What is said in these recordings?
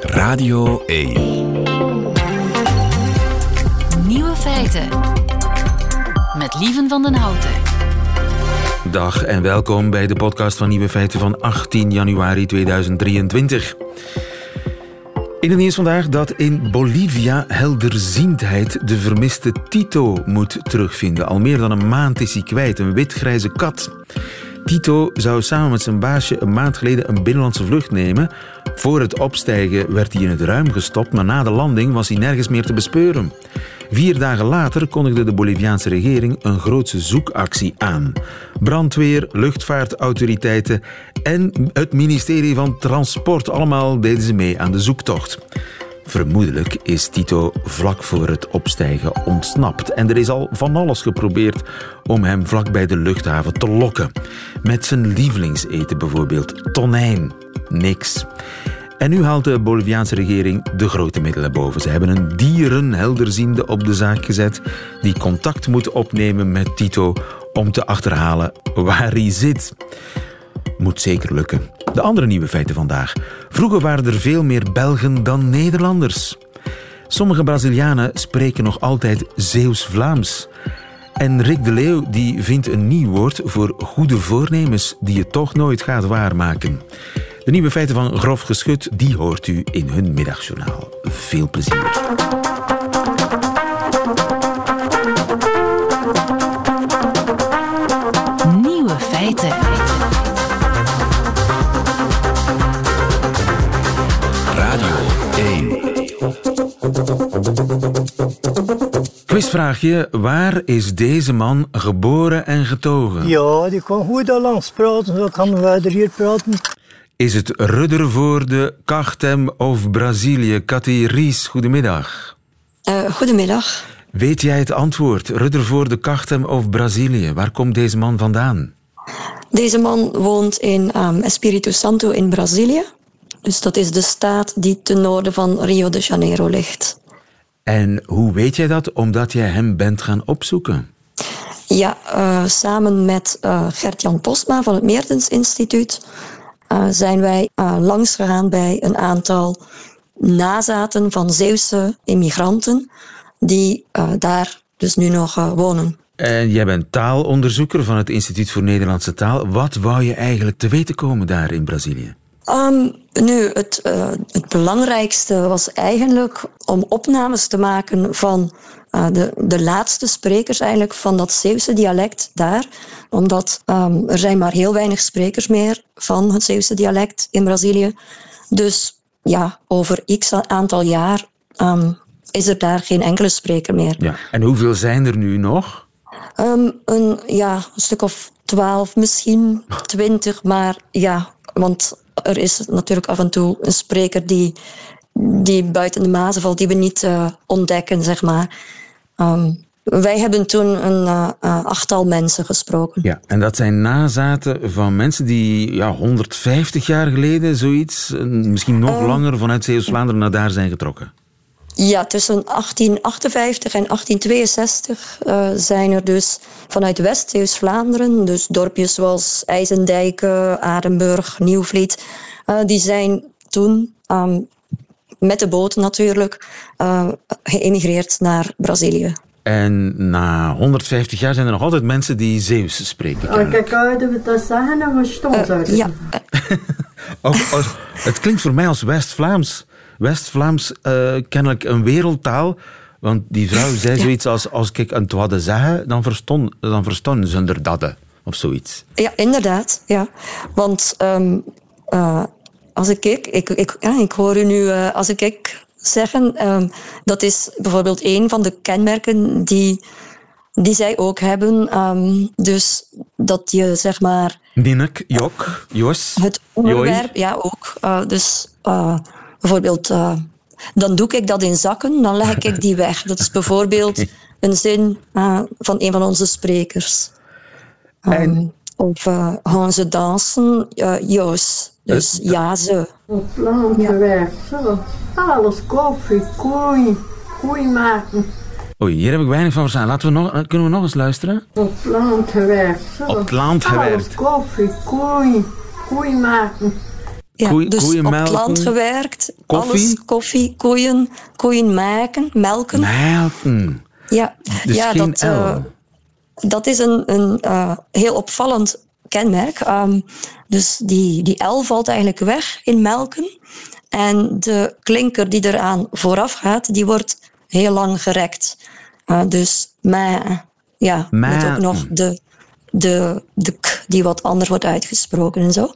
Radio 1. Nieuwe feiten. Met Lieven van den Houten. Dag en welkom bij de podcast van Nieuwe Feiten van 18 januari 2023. In het nieuws vandaag dat in Bolivia helderziendheid de vermiste Tito moet terugvinden. Al meer dan een maand is hij kwijt, een witgrijze kat. Tito zou samen met zijn baasje een maand geleden een binnenlandse vlucht nemen. Voor het opstijgen werd hij in het ruim gestopt, maar na de landing was hij nergens meer te bespeuren. Vier dagen later kondigde de Boliviaanse regering een grootse zoekactie aan. Brandweer, luchtvaartautoriteiten en het ministerie van Transport, allemaal deden ze mee aan de zoektocht. Vermoedelijk is Tito vlak voor het opstijgen ontsnapt. En er is al van alles geprobeerd om hem vlak bij de luchthaven te lokken. Met zijn lievelingseten bijvoorbeeld, tonijn. Niks. En nu haalt de Boliviaanse regering de grote middelen boven. Ze hebben een dierenhelderziende op de zaak gezet die contact moet opnemen met Tito om te achterhalen waar hij zit. Moet zeker lukken. De andere nieuwe feiten vandaag. Vroeger waren er veel meer Belgen dan Nederlanders. Sommige Brazilianen spreken nog altijd Zeeuws-Vlaams. En Rick de Leeuw die vindt een nieuw woord voor goede voornemens die je toch nooit gaat waarmaken. De nieuwe feiten van Grof Geschut, die hoort u in hun middagjournaal. Veel plezier. Quizvraagje. Waar is deze man geboren en getogen? Ja, die kan goed Hollands praten, zo kan wij hier praten. Is het Ruddervoorde, Kachtem of Brazilië? Cathy Ries, goedemiddag. Uh, goedemiddag. Weet jij het antwoord? Ruddervoorde, Kachtem of Brazilië? Waar komt deze man vandaan? Deze man woont in um, Espírito Santo in Brazilië. Dus dat is de staat die ten noorden van Rio de Janeiro ligt. En hoe weet jij dat? Omdat jij hem bent gaan opzoeken? Ja, uh, samen met uh, Gert-Jan Postma van het Meertens Instituut uh, zijn wij langs gegaan bij een aantal nazaten van Zeeuwse immigranten die daar dus nu nog wonen. En jij bent taalonderzoeker van het Instituut voor Nederlandse Taal. Wat wou je eigenlijk te weten komen daar in Brazilië? Um, nu, het, uh, het belangrijkste was eigenlijk om opnames te maken van uh, de, de laatste sprekers eigenlijk van dat Zeeuwse dialect daar. Omdat um, er zijn maar heel weinig sprekers meer van het Zeeuwse dialect in Brazilië. Dus ja, over x aantal jaar um, is er daar geen enkele spreker meer. Ja. En hoeveel zijn er nu nog? Um, een, ja, een stuk of twaalf, misschien twintig, maar ja, want er is natuurlijk af en toe een spreker die, die buiten de mazen valt, die we niet uh, ontdekken, zeg maar. Um, wij hebben toen een uh, achttal mensen gesproken. Ja, en dat zijn nazaten van mensen die ja, 150 jaar geleden zoiets, misschien nog langer, vanuit Zeeuws-Vlaanderen naar daar zijn getrokken. Ja, tussen 1858 en 1862 uh, zijn er dus vanuit West-Zeeuws-Vlaanderen, dus dorpjes zoals IJzendijken, Adenburg, Nieuwvliet, uh, die zijn toen um, met de boot natuurlijk uh, geëmigreerd naar Brazilië. En na 150 jaar zijn er nog altijd mensen die Zeeuws spreken. Oh, kijk, zouden we dat zeggen en we stom zouden ja. oh, oh, het klinkt voor mij als West-Vlaams. West-Vlaams uh, kennelijk een wereldtaal. Want die vrouw zei ja. zoiets als: als ik een hadden zeggen, dan verstonden dan verstond ze er. Of zoiets. Ja, inderdaad. Ja. Want um, uh, als ik ik, ik, ik, ja, ik hoor u nu uh, als ik ik zeggen, um, dat is bijvoorbeeld een van de kenmerken die, die zij ook hebben. Um, dus dat je zeg maar. Ninnek, Jok, Jos. Het onderwerp, ja ook. Uh, dus bijvoorbeeld, uh, dan doe ik dat in zakken, dan leg ik die weg. Dat is bijvoorbeeld okay. een zin uh, van een van onze sprekers. Um, en... Of uh, gaan ze dansen? Joos. Dus ja, ze. Op land gewerkt, zo. Alles koffie, koei, koei maken. Oei, hier heb ik weinig van verstaan. Laten we nog, kunnen we nog eens luisteren? Op land gewerkt, zo. Op land gewerkt. Alles koffie, koei, koei maken. Ja, dus op het land gewerkt. koffie? Alles, koffie, koeien, koeien maken, melken. Melken. Ja, Dus ja dat, eh, dat is een, een eh, heel opvallend kenmerk. Ehm, dus die, die L valt eigenlijk weg in melken. En de klinker die eraan vooraf gaat, die wordt heel lang gerekt. Eh, dus maar, ja, met ook nog de, de, de k die wat anders wordt uitgesproken en zo.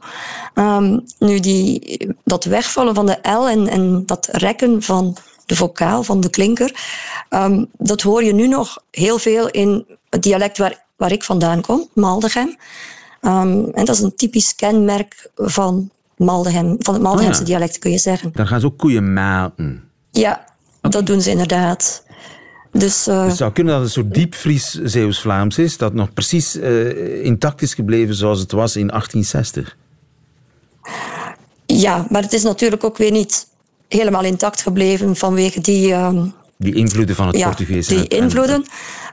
Ehm, nu, die, dat wegvallen van de L en, en dat rekken van de vocaal, van de klinker, ehm, dat hoor je nu nog heel veel in het dialect waar, waar ik vandaan kom, Maldegem. Ehm, en dat is een typisch kenmerk van, Maldegem, van het Maldegemse Oh ja. dialect, kun je zeggen. Dan gaan ze ook koeien melken. Ja, dat doen ze inderdaad. Dus eh, Het zou kunnen dat het een soort diepvries Zeeuws-Vlaams is, dat nog precies eh, intact is gebleven zoals het was in 1860. ja, maar het is natuurlijk ook weer niet helemaal intact gebleven vanwege die, ehm, Die invloeden van het ja, Portugees. die en- en- invloeden.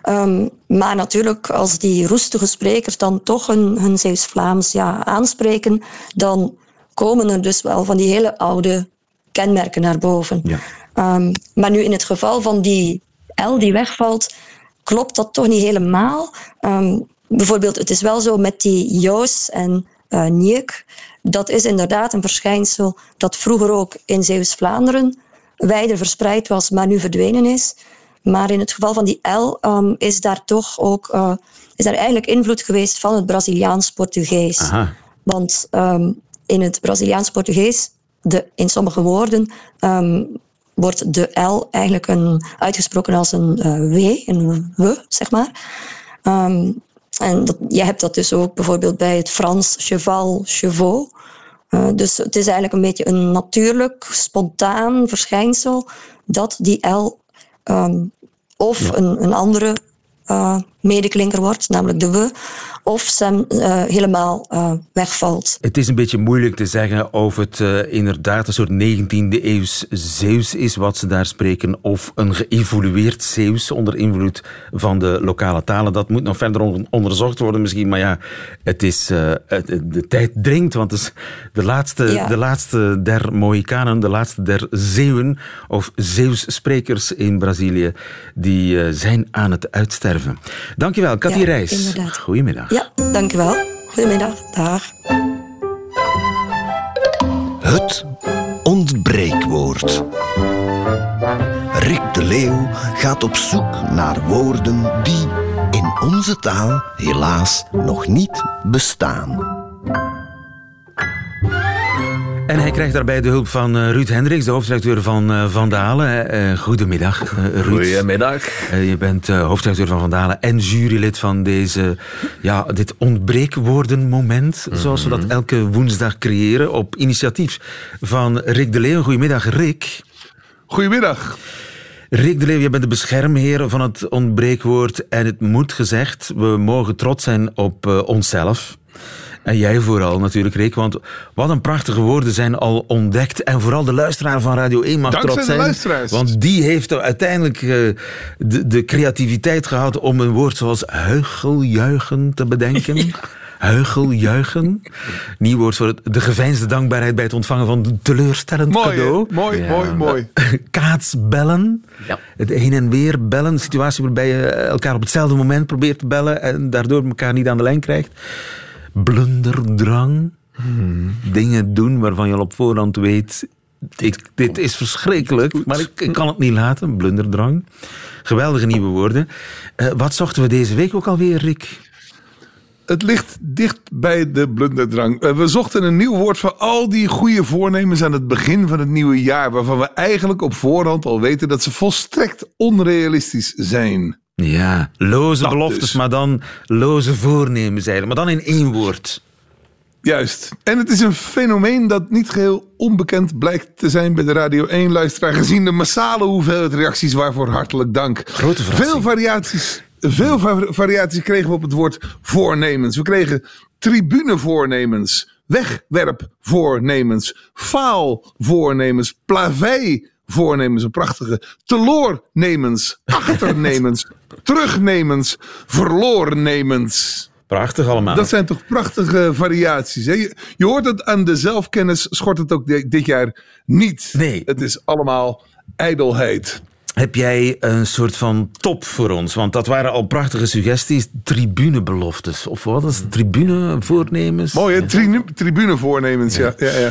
Ehm, maar natuurlijk, als die roestige sprekers dan toch hun, hun Zeeuws-Vlaams ja, aanspreken, dan komen er dus wel van die hele oude kenmerken naar boven. Ja. Ehm, maar nu in het geval van die L die wegvalt, klopt dat toch niet helemaal. Ehm, bijvoorbeeld, het is wel zo met die Joos en Njeuk. Dat is inderdaad een verschijnsel dat vroeger ook in Zeeuws-Vlaanderen wijder verspreid was, maar nu verdwenen is. Maar in het geval van die L ehm, is daar toch ook eh, is daar eigenlijk invloed geweest van het Braziliaans-Portugees. Want ehm, in het Braziliaans-Portugees, de, in sommige woorden, wordt de L eigenlijk een, uitgesproken als een eh, W, een we, zeg maar. Ehm, en dat, je hebt dat dus ook bijvoorbeeld bij het Frans cheval, chevaux. Eh, dus het is eigenlijk een beetje een natuurlijk, spontaan verschijnsel dat die L ehm, of een, een andere eh, medeklinker wordt, namelijk de we, of ze eh, helemaal eh, wegvalt. Het is een beetje moeilijk te zeggen of het eh, inderdaad een soort 19e eeuws Zeeuws is wat ze daar spreken, of een geëvolueerd Zeeuws onder invloed van de lokale talen. Dat moet nog verder on- onderzocht worden misschien, maar ja, het is, de tijd dringt, want het is de laatste, Ja. de laatste der Mohikanen, de laatste der Zeeuwen of Zeeuws-sprekers in Brazilië, die zijn aan het uitsterven. Dankjewel, Cathy Ja, Reis. inderdaad. Goedemiddag. Ja, dankjewel. Goedemiddag. Dag. Het ontbreekwoord. Rick de Leeuw gaat op zoek naar woorden die in onze taal helaas nog niet bestaan. En hij krijgt daarbij de hulp van eh, Ruud Hendricks, de hoofdredacteur van eh, Vandalen. Eh, goedemiddag, Ruud. Goedemiddag. Je bent eh, hoofdredacteur van Vandalen en jurylid van deze, ja, dit ontbreekwoordenmoment, zoals we dat elke woensdag creëren, op initiatief van Rick de Leeuw. Goedemiddag, Rick. Goedemiddag. Rick de Leeuw, je bent de beschermheer van het ontbreekwoord. En het moet gezegd, we mogen trots zijn op onszelf. En jij vooral natuurlijk, Rick. Want wat een prachtige woorden zijn al ontdekt. En vooral de luisteraar van Radio 1 mag Dankzij trots de zijn. luisteraars. Want die heeft er uiteindelijk eh, de, de creativiteit gehad om een woord zoals huicheljuichen te bedenken. Huicheljuichen. Nieuw woord voor het, de geveinsde dankbaarheid bij het ontvangen van een teleurstellend Mooi, cadeau. mooi, mooi, mooi. Kaatsbellen. Ja. Het heen en weer bellen. Een situatie waarbij je elkaar op hetzelfde moment probeert te bellen en daardoor elkaar niet aan de lijn krijgt. Blunderdrang. Dingen doen waarvan je al op voorhand weet. Ik, dit is verschrikkelijk, maar ik, ik kan het niet laten. Blunderdrang. Geweldige nieuwe woorden. Eh, wat zochten we deze week ook alweer, Rick? Het ligt dicht bij de blunderdrang. Eh, We zochten een nieuw woord voor al die goede voornemens aan het begin van het nieuwe jaar. Waarvan we eigenlijk op voorhand al weten dat ze volstrekt onrealistisch zijn. Ja, loze Dat beloftes, dus. maar dan loze voornemens eigenlijk. Maar dan in één woord. Juist. En het is een fenomeen dat niet geheel onbekend blijkt te zijn bij de Radio 1-luisteraar. Gezien de massale hoeveelheid reacties waarvoor hartelijk dank. Grote verrassing. Veel variaties, veel va- variaties kregen we op het woord voornemens. We kregen tribunevoornemens, wegwerpvoornemens, faalvoornemens, plaveivoornemens, een prachtige, teloornemens, achternemens, terugnemens, verloornemens. Prachtig allemaal. Dat zijn toch prachtige variaties. Hè? Je, je hoort het aan de zelfkennis, schort het ook di- dit jaar niet. Nee. Het is allemaal ijdelheid. Heb jij een soort van top voor ons? Want dat waren al prachtige suggesties. Tribunebeloftes. Of wat is het? Tribunevoornemens? Mooi, hè? Tri tribunevoornemens, ja. ja, ja.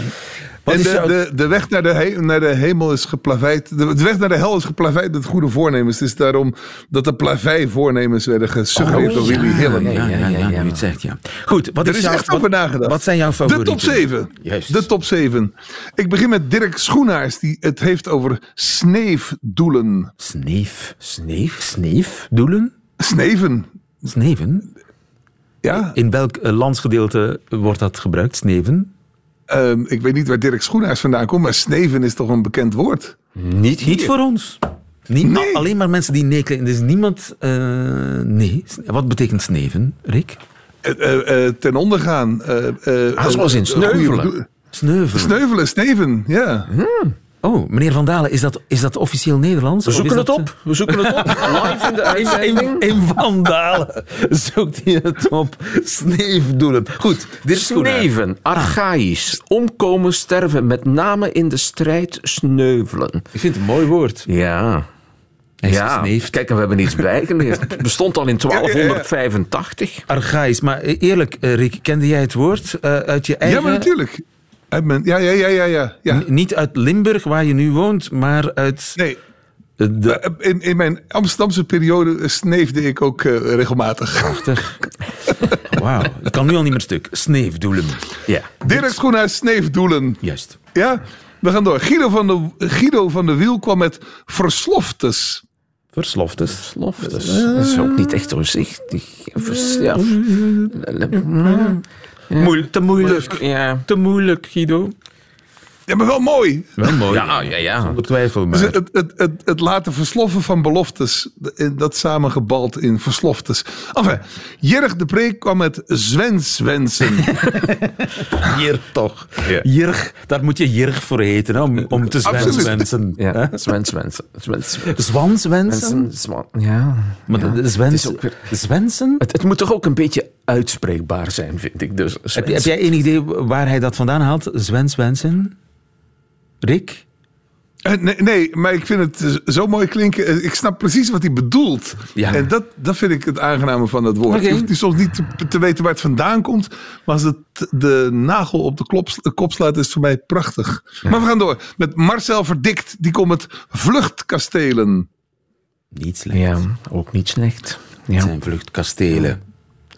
Wat en de, de, de weg naar de, he- naar de hemel is geplaveid. De, de weg naar de hel is geplaveid met goede voornemens. Het is daarom dat de plavei-voornemens werden gesuggereerd door Willy Hillen. Oh, Ja, ja, ja, nu je het zegt, ja. Goed, wat Er is, jouw, echt wat, over nagedacht. wat zijn jouw De favorieten? top 7. Juist. De top 7. Ik begin met Dirk Schoenaars, die het heeft over sneefdoelen. Sneef. Sneef? Sneef? Doelen? Sneven. Sneven? Ja, In welk eh, landsgedeelte wordt dat gebruikt? Sneven? Ehm, ik weet niet waar Dirk Schoenaars vandaan komt, maar sneven is toch een bekend woord? Niet Niet voor ons. Niet, Nee. Alleen maar mensen die nee klinken. Er is niemand... eh, nee. Wat betekent sneven, Rick? Eh, eh, eh, ten onder gaan. eh, eh, Ah, zoals in eh, sneuvelen. Sneuvelen. Sneuvelen, sneven, ja. Oh, meneer Van Dalen, is dat, is dat officieel Nederlands? We zoeken het dat, op. We zoeken het op. Live in de eh, uitzending. In, in Van Dalen zoekt hij het op. Sneefdoelen. Goed, dit is. Sneven, archaïs, omkomen, sterven, met name in de strijd sneuvelen. Ik vind het een mooi woord. Ja. Hij Ja, kijk, en we hebben iets bijgeleerd. Het bestond al in 1285. Archaïs. Maar eerlijk, eh, Rick, kende jij het woord eh, uit je eigen... Ja, maar natuurlijk. Ja, ja, ja, ja, ja. ja. Niet uit Limburg, waar je nu woont, maar uit Nee, eh, de... eh, in, in mijn Amsterdamse periode sneefde ik ook eh, regelmatig. Prachtig. Wauw, het kan nu al niet meer stuk. Sneefdoelen. Ja. Dirk Schoenaars, sneefdoelen. Juist. Ja, we gaan door. Guido van de, Guido van de Wiel kwam met versloftes. Versloftes. Sloftes. Dat is ook niet echt doorzichtig. Vers- Ja. Moeil- te moeilijk. Ja. Te moeilijk, Guido. Ja, maar wel mooi. Wel mooi. Ja, ja, ja. Zonder twijfel, Dus maar... het, het, het, het laten versloffen van beloftes, dat samengebald in versloftes. Enfin, Jerg de Preek kwam met zwenswensen. Jirg toch. Jirg, daar moet je Jirg voor eten, hè, om, om te zwenswensen. Ja, Sven. Zwanswensen? Sven, Ja. Maar ja. de- de Het Zwens, is ook weer- Zwensen? Het, het moet toch ook een beetje uitspreekbaar zijn, vind ik. Dus, Heb, heb jij enig idee waar hij dat vandaan haalt? Zwenswensen? Rick? Eh, nee, nee, maar ik vind het eh, zo mooi klinken. Eh, Ik snap precies wat hij bedoelt. Ja. En dat, dat vind ik het aangename van dat woord. Oké. Je hoeft niet- soms niet te, te weten waar het vandaan komt. Maar als het de nagel op de, klop, de kop slaat, is het voor mij prachtig. Maar we gaan door met Marcel Verdikt. Die komt met vluchtkastelen. Niet slecht. Ja, ook niet slecht. Het Ja. zijn vluchtkastelen.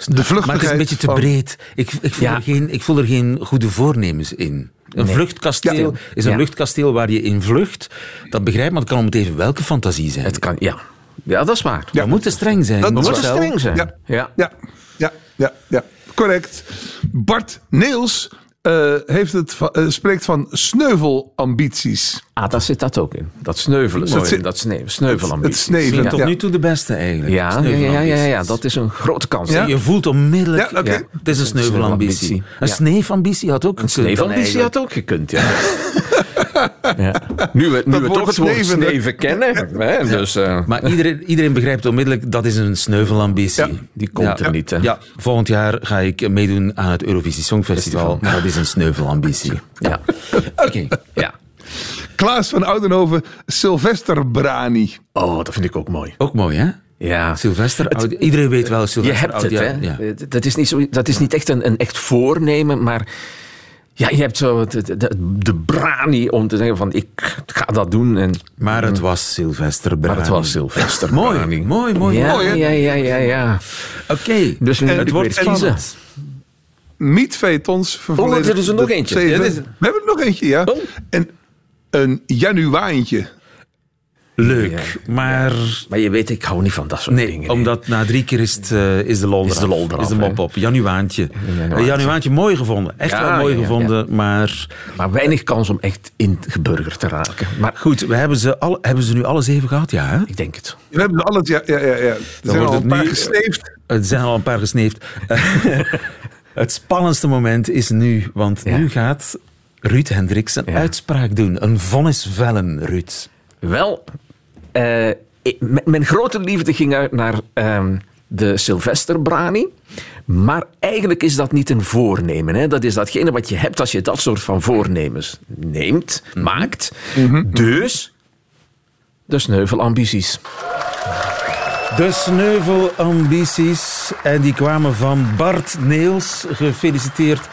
De vluchtigheid Maar het is een beetje te van- breed. Ik, ik, voel Ja. er geen, ik voel er geen goede voornemens in. Een Nee. vluchtkasteel Ja. is een Ja. vluchtkasteel waar je in vlucht. Dat begrijp ik, maar het kan om het even welke fantasie zijn. Het kan, ja. Ja, dat is waar. We moeten streng zijn. Dat We moeten streng zijn. Ja. Ja. Ja, ja, ja, ja. Correct. Bart Neels eh, heeft het, va- eh, spreekt van sneuvelambities. Ah, daar zit dat ook in. Dat sneuvelen. Dat zit- dat sne sneuvelambitie. het sneven. Ja. Tot nu toe de beste eigenlijk. Ja, ja, ja, ja, Sneuvelambities. dat is een grote kans. Ja. Je voelt onmiddellijk, Ja, het is een sneuvelambitie. Een sneefambitie had ook Een gekund eigenlijk. had ook gekund, ja. ja. Nu we, nu we toch het woord sneven, hè? sneven kennen. Hè, dus, eh, Maar iedereen, iedereen begrijpt onmiddellijk, dat is een sneuvelambitie. Ja, die komt er niet, hè. Ja, volgend jaar ga ik meedoen aan het Eurovisie Songfestival. Maar dat is een sneuvelambitie. ja. Oké. ja. Klaas van Oudenhoven, Sylvester Brani. Oh, dat vind ik ook mooi. Ook mooi, hè? Ja. Sylvester, iedereen weet wel Je Sylvester. hebt het, hè. Ja. Dat, is niet zo, dat is niet echt een, een echt voornemen, maar... Ja, je hebt zo de, de, de brani om te zeggen van ik ga dat doen. En, Maar het was Sylvester Brani. maar het was Sylvester Mooi, Brani. mooi, mooi. Ja, Mooi, hè? ja, ja, ja, ja. Oké, Dus nu moet het wordt kiezen. spannend. Meatfeetons vervolledigen Oh, er is er nog eentje. Ja, is- We hebben er nog eentje, ja. Oh. En een januaantje. Leuk, maar... Maar je weet, ik hou niet van dat soort Nee, dingen. omdat na drie keer is, het, eh, is de lol Is de lol eraf, Is de mop op. Januaantje. Januaantje. Een Januaantje mooi gevonden. Echt Ja, wel mooi ja, ja, gevonden, maar... Maar weinig kans om echt ingeburgerd te raken. Maar Goed, we hebben ze, alle, hebben ze nu alles even gehad? Ja, hè? ik denk het. We hebben alles, ja, ja, ja. ja. Er zijn wordt al het een paar nu- gesneefd. Er zijn al een paar gesneefd. het spannendste moment is nu, want Ja. nu gaat Ruud Hendricks een Ja. uitspraak doen. Een vonnis vellen, Ruud. Wel, eh, mijn grote liefde ging uit naar ehm, de Sylvesterbrani. Maar eigenlijk is dat niet een voornemen. Hè? Dat is datgene wat je hebt als je dat soort van voornemens neemt, maakt. Dus de sneuvelambities. De sneuvelambities. En die kwamen van Bart Neels. Gefeliciteerd.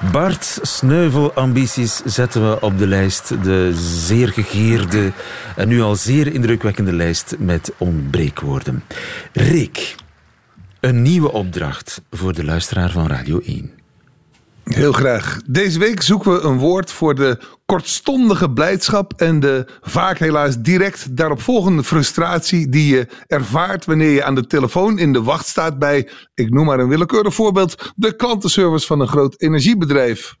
Bart, sneuvelambities zetten we op de lijst. De zeer gegeerde en nu al zeer indrukwekkende lijst met ontbreekwoorden. Rick, een nieuwe opdracht voor de luisteraar van Radio 1. Heel graag. Deze week zoeken we een woord voor de kortstondige blijdschap en de vaak helaas direct daaropvolgende frustratie die je ervaart wanneer je aan de telefoon in de wacht staat bij, ik noem maar een willekeurig voorbeeld, de klantenservice van een groot energiebedrijf.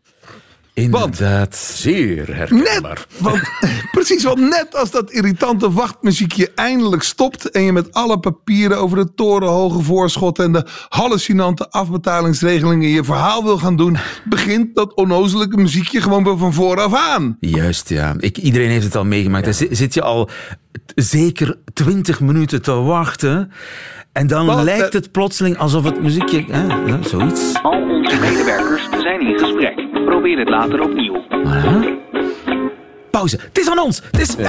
Inderdaad. Zeer Net, herkenbaar. want, precies, want net als dat irritante wachtmuziekje eindelijk stopt en je met alle papieren over de torenhoge voorschotten en de hallucinante afbetalingsregelingen je verhaal wil gaan doen, begint dat onnozelijke muziekje gewoon weer van vooraf aan. Juist, ja. Ik, iedereen heeft het al meegemaakt. Dan zi- zit je al zeker twintig minuten te wachten. En dan Wat, lijkt eh, het plotseling alsof het muziekje... Hè, ja, zoiets. Al onze medewerkers zijn in gesprek. Probeer het later opnieuw. Pauze. Het is aan ons. Het is...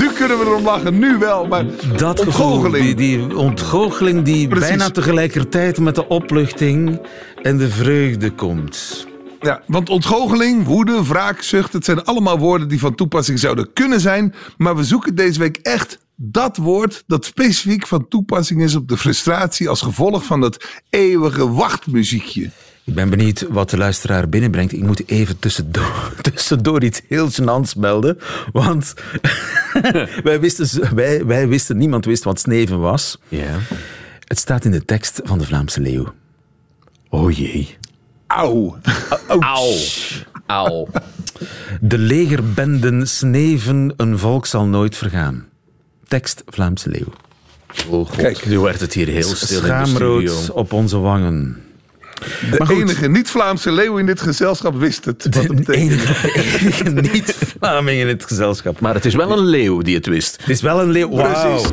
Nu kunnen we erom lachen, nu wel, maar Dat gevoel, ontgoocheling. die, die ontgoocheling die Precies. bijna tegelijkertijd met de opluchting en de vreugde komt. Ja, want ontgoocheling, woede, wraakzucht, het zijn allemaal woorden die van toepassing zouden kunnen zijn. Maar we zoeken deze week echt dat woord dat specifiek van toepassing is op de frustratie als gevolg van dat eeuwige wachtmuziekje. Ik ben benieuwd wat de luisteraar binnenbrengt. Ik moet even tussendoor, tussendoor iets heel gênants melden. Want wij, wisten, wij, wij wisten, niemand wist wat sneven was. Ja. Het staat in de tekst van de Vlaamse Leeuw. Oh jee. Auw. Auw. Auw. De legerbenden sneven, een volk zal nooit vergaan. Tekst Vlaamse Leeuw. Oh god, Kijk. nu werd het hier heel stil in de Schaamrood studio. op onze wangen. De goed. enige niet-Vlaamse leeuw in dit gezelschap wist het. Wat het De betekent. enige, niet-Vlaming in het gezelschap. Maar het is wel een leeuw die het wist. Het is wel een leeuw. Precies.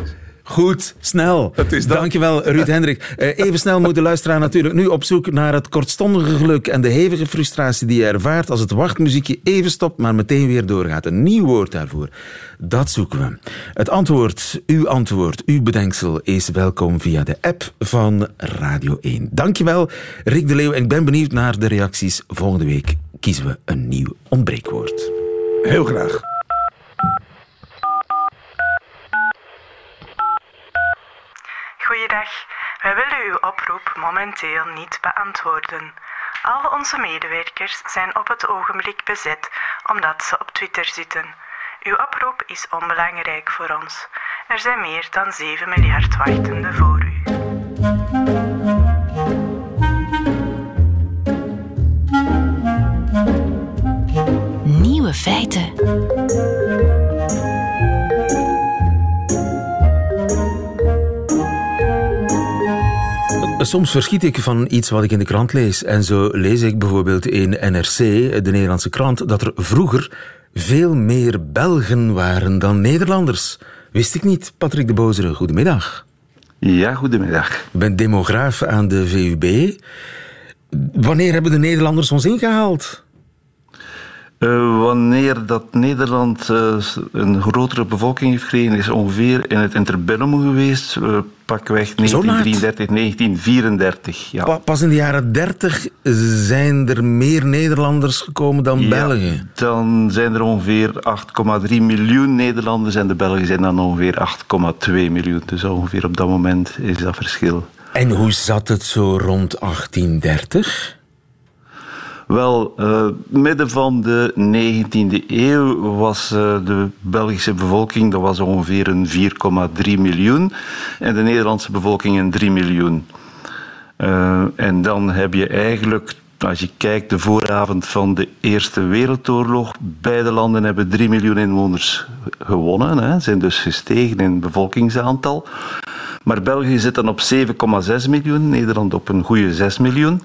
Goed, snel. Het is dat. Dankjewel, Ruud Hendrik. Eh, even snel moet de luisteraar natuurlijk nu op zoek naar het kortstondige geluk en de hevige frustratie die je ervaart als het wachtmuziekje even stopt, maar meteen weer doorgaat. Een nieuw woord daarvoor. Dat zoeken we. Het antwoord, uw antwoord, uw bedenksel is welkom via de app van Radio 1. Dankjewel, Rick de Leeuw. En ik ben benieuwd naar de reacties. Volgende week kiezen we een nieuw ontbreekwoord. Heel graag. Goeiedag. Wij willen uw oproep momenteel niet beantwoorden. Al onze medewerkers zijn op het ogenblik bezet omdat ze op Twitter zitten. Uw oproep is onbelangrijk voor ons. Er zijn meer dan 7 miljard wachtenden voor u. Nieuwe feiten. Soms verschiet ik van iets wat ik in de krant lees. En zo lees ik bijvoorbeeld in NRC, de Nederlandse krant, dat er vroeger veel meer Belgen waren dan Nederlanders. Wist ik niet. Patrick de Bozere, goedemiddag. Ja, goedemiddag. Je bent demograaf aan de VUB. Wanneer hebben de Nederlanders ons ingehaald? Eh, wanneer dat Nederland eh, een grotere bevolking heeft gekregen, is ongeveer in het interbellum geweest, uh, pakweg laat? 1933, 1934. Ja. Pa- Pas in de jaren 30 zijn er meer Nederlanders gekomen dan Ja, Belgen. Dan zijn er ongeveer 8,3 miljoen Nederlanders en de Belgen zijn dan ongeveer 8,2 miljoen. Dus ongeveer op dat moment is dat verschil. En hoe zat het zo rond 1830? Wel, uh, midden van de 19e eeuw was uh, de Belgische bevolking dat was ongeveer een 4,3 miljoen en de Nederlandse bevolking een 3 miljoen. Uh, en dan heb je eigenlijk, als je kijkt, de vooravond van de Eerste Wereldoorlog, beide landen hebben 3 miljoen inwoners gewonnen, hè, zijn dus gestegen in bevolkingsaantal. Maar België zit dan op 7,6 miljoen, Nederland op een goede 6 miljoen.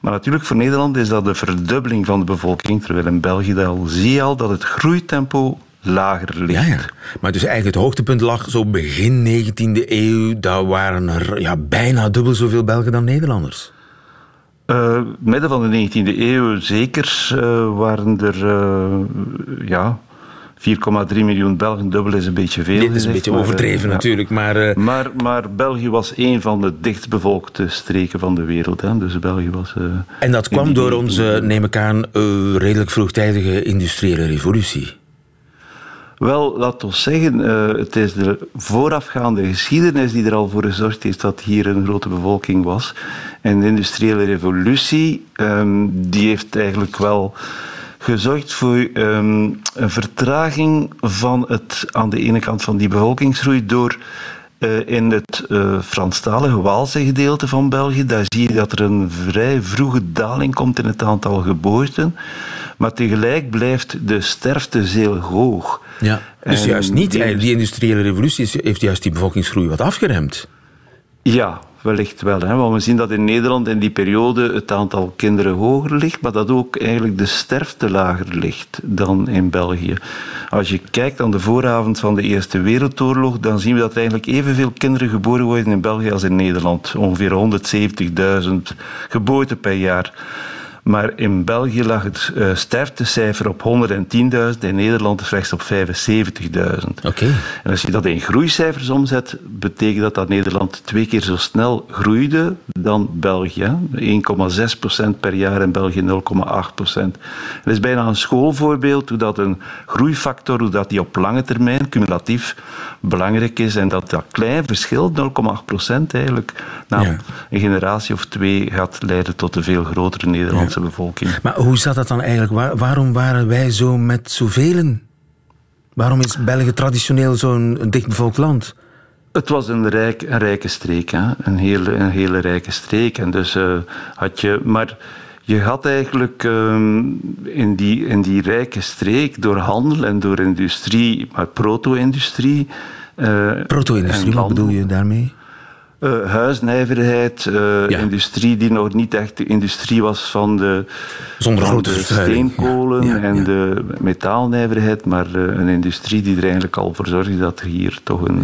Maar natuurlijk voor Nederland is dat de verdubbeling van de bevolking, terwijl in België al zie je al dat het groeitempo lager ligt. Ja, ja. Maar dus eigenlijk het hoogtepunt lag zo begin 19e eeuw. Daar waren er ja, bijna dubbel zoveel Belgen dan Nederlanders. Uh, midden van de 19e eeuw zeker uh, waren er uh, ja, 4,3 miljoen Belgen. Dubbel is een beetje veel. Dit is een beetje overdreven natuurlijk. Maar, maar, maar België was een van de dichtbevolkte streken van de wereld. Hè. Dus België was. en dat kwam door onze, neem ik aan, redelijk vroegtijdige industriële revolutie. Wel, laat ons zeggen, uh, het is de voorafgaande geschiedenis die er al voor gezorgd heeft dat hier een grote bevolking was. En de industriële revolutie, um, die heeft eigenlijk wel gezorgd voor um, een vertraging van het, aan de ene kant van die bevolkingsgroei door uh, in het uh, Franstalige Waalse gedeelte van België, daar zie je dat er een vrij vroege daling komt in het aantal geboorten. Maar tegelijk blijft de sterfte zeer hoog. Ja, dus en juist niet. Die, die industriële revolutie heeft juist die bevolkingsgroei wat afgeremd. Ja, wellicht wel. Hè? Want we zien dat in Nederland in die periode het aantal kinderen hoger ligt, maar dat ook eigenlijk de sterfte lager ligt dan in België. Als je kijkt aan de vooravond van de Eerste Wereldoorlog, dan zien we dat eigenlijk evenveel kinderen geboren worden in België als in Nederland. Ongeveer 170.000 geboorten per jaar. Maar in België lag het uh, sterftecijfer op 110.000, in Nederland slechts op 75.000. Oké. En als je dat in groeicijfers omzet, betekent dat dat Nederland twee keer zo snel groeide dan België. 1,6% per jaar en België 0,8%. Het is bijna een schoolvoorbeeld hoe dat een groeifactor, hoe dat die op lange termijn cumulatief belangrijk is en dat dat klein verschil, 0,8% eigenlijk, na ja. een generatie of twee gaat leiden tot een veel grotere Nederlandse bevolking. Maar hoe zat dat dan eigenlijk? Waar, waarom waren wij zo met zoveel? Waarom is België traditioneel zo'n dichtbevolkt land? Het was een, rijk, een rijke streek, hè? Een, hele, een hele rijke streek. En dus uh, had je. Maar je had eigenlijk um, in, die, in die rijke streek door handel en door industrie, maar proto-industrie. Uh, proto-industrie, wat bedoel je daarmee? Uh, huisnijverheid, uh, ja. industrie die nog niet echt de industrie was van de, Zonder van grote de steenkolen ja, ja, en de metaalnijverheid, maar uh, een industrie die er eigenlijk al voor zorgde dat er hier toch een.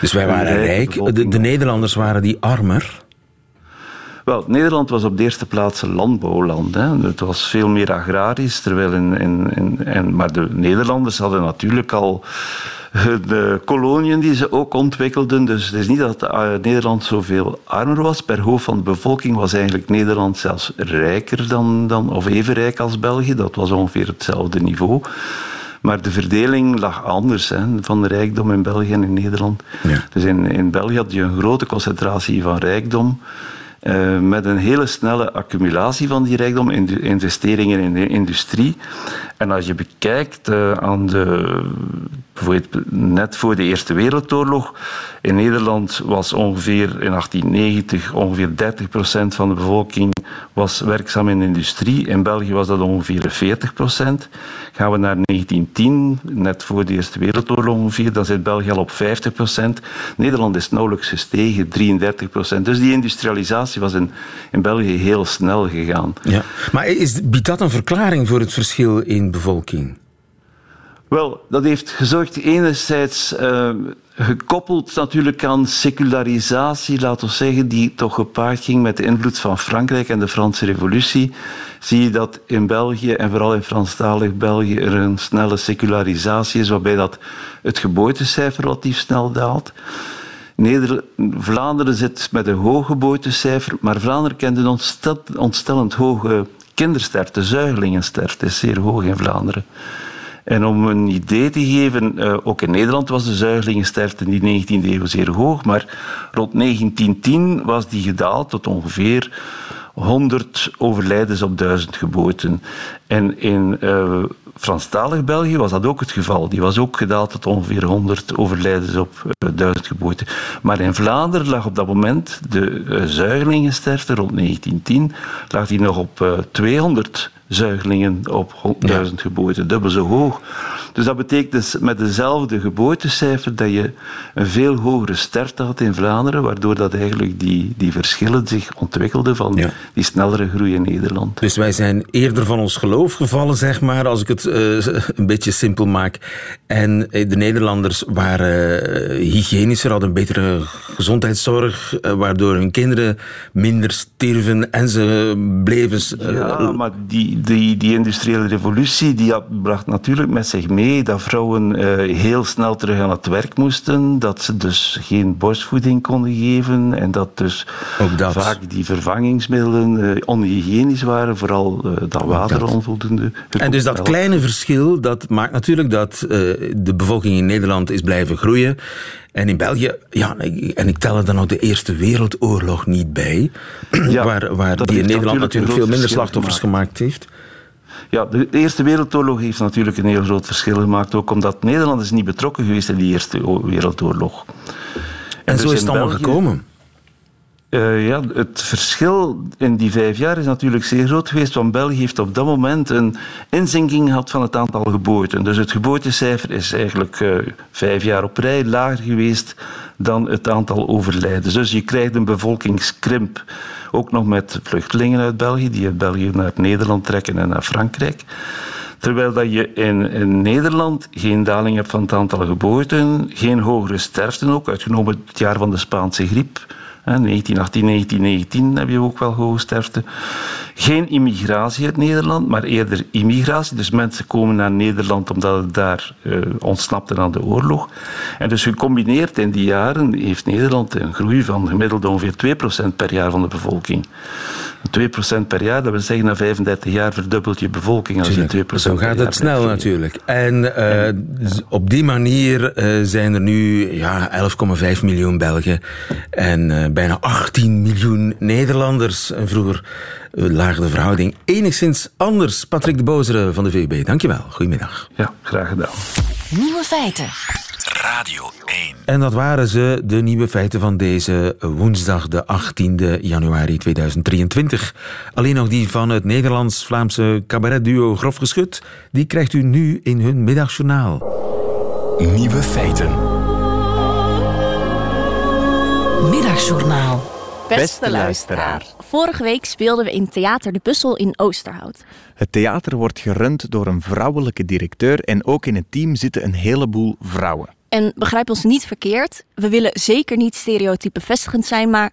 dus wij waren rijk, de, de Nederlanders waren die armer. Wel, Nederland was op de eerste plaats een landbouwland. Hè. Het was veel meer agrarisch, terwijl in, in, maar de Nederlanders hadden natuurlijk al de koloniën die ze ook ontwikkelden. Dus het is niet dat Nederland zoveel armer was. Per hoofd van de bevolking was eigenlijk Nederland zelfs rijker dan, dan of even rijk als België. Dat was ongeveer hetzelfde niveau. Maar de verdeling lag anders hè, van de rijkdom in België en in Nederland. Ja. Dus in, in België had je een grote concentratie van rijkdom. Uh, met een hele snelle accumulatie van die rijkdom, investeringen in de industrie. En als je bekijkt uh, aan de, net voor de Eerste Wereldoorlog, in Nederland was ongeveer in 1890 ongeveer 30% van de bevolking was werkzaam in de industrie. In België was dat ongeveer 40%. Gaan we naar 1910, net voor de Eerste Wereldoorlog ongeveer, dan zit België al op 50%. Nederland is nauwelijks gestegen, 33%. Dus die industrialisatie was in, in België heel snel gegaan. Ja. Maar is, biedt dat een verklaring voor het verschil in bevolking? Wel, dat heeft gezorgd enerzijds uh, gekoppeld natuurlijk aan secularisatie, laten we zeggen, die toch gepaard ging met de invloed van Frankrijk en de Franse revolutie. Zie je dat in België en vooral in Franstalig België er een snelle secularisatie is, waarbij dat het geboortecijfer relatief snel daalt. Vlaanderen zit met een hoog geboortecijfer, maar Vlaanderen kent een ontstellend hoge kindersterfte, zuigelingensterfte is zeer hoog in Vlaanderen. En om een idee te geven, uh, ook in Nederland was de zuigelingensterfte in die 19e eeuw zeer hoog, maar rond 1910 was die gedaald tot ongeveer 100 overlijdens op 1000 geboorten. En in uh, Franstalig België was dat ook het geval. Die was ook gedaald tot ongeveer 100 overlijdens op uh, 1000 geboorten. Maar in Vlaanderen lag op dat moment de uh, zuigelingensterfte rond 1910 lag die nog op 200 zuigelingen op 1000 ja. geboorten, dubbel zo hoog. Dus dat betekent dus met dezelfde geboortecijfer dat je een veel hogere sterfte had in Vlaanderen, waardoor dat eigenlijk die, die verschillen zich ontwikkelden van die snellere groei in Nederland. Dus wij zijn eerder van ons geloof gevallen, zeg maar, als ik het eh, een beetje simpel maak. En eh, de Nederlanders waren uh, hygiënischer, hadden een betere gezondheidszorg, waardoor hun kinderen minder sterven en ze bleven... ja, maar die, die, die industriële revolutie die bracht natuurlijk met zich mee dat vrouwen heel snel terug aan het werk moesten, dat ze dus geen borstvoeding konden geven en dat dus vaak die vervangingsmiddelen onhygiënisch waren, vooral dat water onvoldoende. En dus dat kleine verschil, dat maakt natuurlijk dat uh, de bevolking in Nederland is blijven groeien. En in België, ja, en ik tel er dan ook de Eerste Wereldoorlog niet bij, ja, waar, waar die in Nederland natuurlijk veel minder slachtoffers gemaakt heeft. Ja, de Eerste Wereldoorlog heeft natuurlijk een heel groot verschil gemaakt, ook omdat Nederland is niet betrokken geweest in die Eerste Wereldoorlog. En, en zo dus is het allemaal België, gekomen. Uh, ja, het verschil in die vijf jaar is natuurlijk zeer groot geweest, want België heeft op dat moment een inzinking gehad van het aantal geboorten. Dus het geboortecijfer is eigenlijk uh, vijf jaar op rij lager geweest dan het aantal overlijdens. Dus je krijgt een bevolkingskrimp, ook nog met vluchtelingen uit België, die uit België naar Nederland trekken en naar Frankrijk. Terwijl dat je in, in, Nederland geen daling hebt van het aantal geboorten, geen hogere sterfte ook, uitgenomen het jaar van de Spaanse griep 1918, 1919 heb je ook wel hoge sterfte. Geen immigratie uit Nederland, maar eerder immigratie. Dus mensen komen naar Nederland omdat het daar uh, ontsnapte aan de oorlog. En dus gecombineerd in die jaren heeft Nederland een groei van gemiddeld ongeveer 2% per jaar van de bevolking. 2% per jaar, dat wil zeggen na 35 jaar verdubbelt je bevolking als je 2% Zo gaat het snel natuurlijk. En uh, op die manier uh, zijn er nu ja, 11,5 miljoen Belgen en uh, bijna 18 miljoen Nederlanders. En vroeger lagen de verhouding enigszins anders. Patrick de Bozere van de VUB, dankjewel. Goedemiddag. Ja, graag gedaan. Nieuwe feiten. Radio 1. En dat waren ze, de nieuwe feiten van deze woensdag, de 18e januari 2023. Alleen nog die van het Nederlands-Vlaamse cabaretduo Grof Geschut. Die krijgt u nu in hun middagjournaal. Nieuwe feiten. Middagjournaal. Beste luisteraar. Vorige week speelden we in Theater de Bussel in Oosterhout. Het theater wordt gerund door een vrouwelijke directeur en ook in het team zitten een heleboel vrouwen. En begrijp ons niet verkeerd, we willen zeker niet stereotype vestigend zijn, maar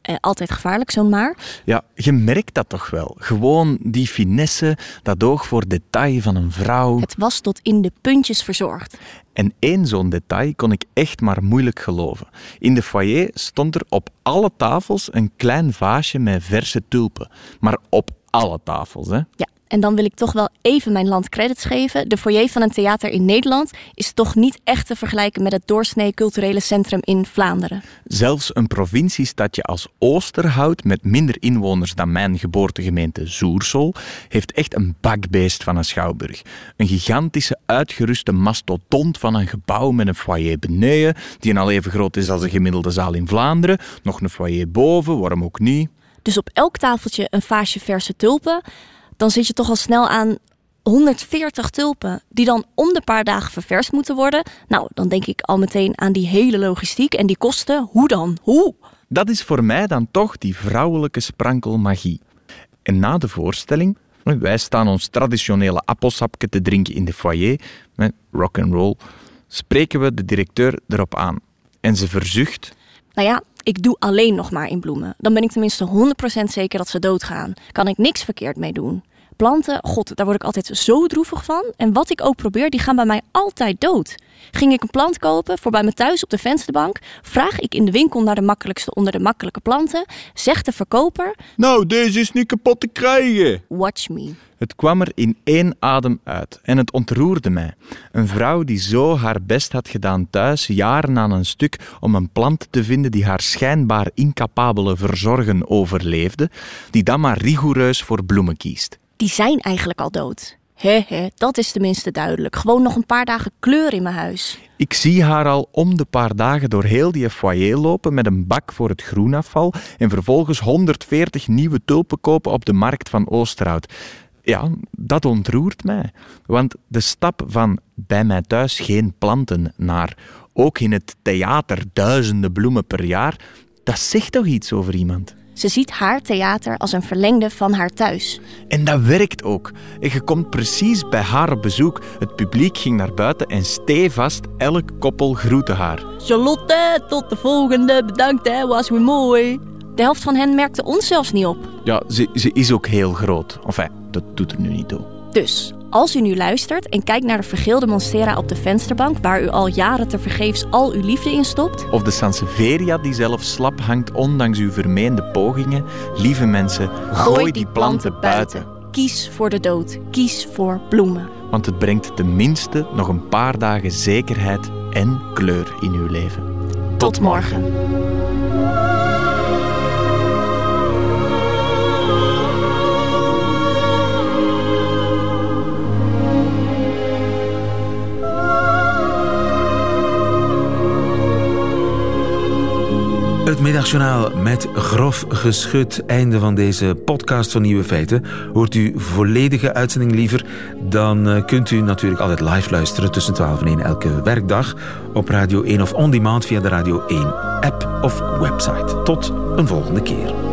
eh, altijd gevaarlijk, zo'n maar. Ja, je merkt dat toch wel. Gewoon die finesse, dat oog voor detail van een vrouw. Het was tot in de puntjes verzorgd. En één zo'n detail kon ik echt maar moeilijk geloven. In de foyer stond er op alle tafels een klein vaasje met verse tulpen. Maar op alle tafels, hè? Ja, en dan wil ik toch wel even mijn land credits geven. De foyer van een theater in Nederland is toch niet echt te vergelijken met het doorsnee culturele centrum in Vlaanderen. Zelfs een provinciestadje als Oosterhout, met minder inwoners dan mijn geboortegemeente Zoersel, heeft echt een bakbeest van een schouwburg. Een gigantische uitgeruste mastodont van een gebouw met een foyer beneden, die al even groot is als een gemiddelde zaal in Vlaanderen. Nog een foyer boven, waarom ook niet? Dus op elk tafeltje een vaasje verse tulpen dan zit je toch al snel aan 140 tulpen die dan om de paar dagen ververst moeten worden. Nou, dan denk ik al meteen aan die hele logistiek en die kosten. Hoe dan? Hoe? Dat is voor mij dan toch die vrouwelijke sprankelmagie. En na de voorstelling, wij staan ons traditionele appelsapje te drinken in de foyer, met rock and roll, spreken we de directeur erop aan. En ze verzucht. Nou ja, ik doe alleen nog maar in bloemen. Dan ben ik tenminste 100% zeker dat ze doodgaan. Kan ik niks verkeerd mee doen planten, god, daar word ik altijd zo droevig van. En wat ik ook probeer, die gaan bij mij altijd dood. Ging ik een plant kopen voor bij me thuis op de vensterbank, vraag ik in de winkel naar de makkelijkste onder de makkelijke planten, zegt de verkoper: Nou, deze is niet kapot te krijgen. Watch me. Het kwam er in één adem uit en het ontroerde mij. Een vrouw die zo haar best had gedaan thuis, jaren aan een stuk, om een plant te vinden die haar schijnbaar incapabele verzorgen overleefde, die dan maar rigoureus voor bloemen kiest die zijn eigenlijk al dood. He, dat is tenminste duidelijk. Gewoon nog een paar dagen kleur in mijn huis. Ik zie haar al om de paar dagen door heel die foyer lopen met een bak voor het groenafval en vervolgens 140 nieuwe tulpen kopen op de markt van Oosterhout. Ja, dat ontroert mij. Want de stap van bij mij thuis geen planten naar ook in het theater duizenden bloemen per jaar, dat zegt toch iets over iemand? Ze ziet haar theater als een verlengde van haar thuis. En dat werkt ook. En je komt precies bij haar op bezoek. Het publiek ging naar buiten en stevast elk koppel groette haar. Charlotte, tot de volgende. Bedankt hè, was weer mooi. De helft van hen merkte ons zelfs niet op. Ja, ze, ze is ook heel groot. Enfin, dat doet er nu niet toe. Dus, als u nu luistert en kijkt naar de vergeelde monstera op de vensterbank... waar u al jaren tevergeefs al uw liefde in stopt... Of de Sansevieria die zelf slap hangt ondanks uw vermeende pogingen. Lieve mensen, gooi, die planten buiten. Kies voor de dood. Kies voor bloemen. Want het brengt tenminste nog een paar dagen zekerheid en kleur in uw leven. Tot morgen. Het middagjournaal met grof geschut. Einde van deze podcast van Nieuwe Feiten. Hoort u volledige uitzending liever? Dan eh, kunt u natuurlijk altijd live luisteren tussen 12 en 1 elke werkdag op Radio 1 of on demand via de Radio 1 app of website. Tot een volgende keer.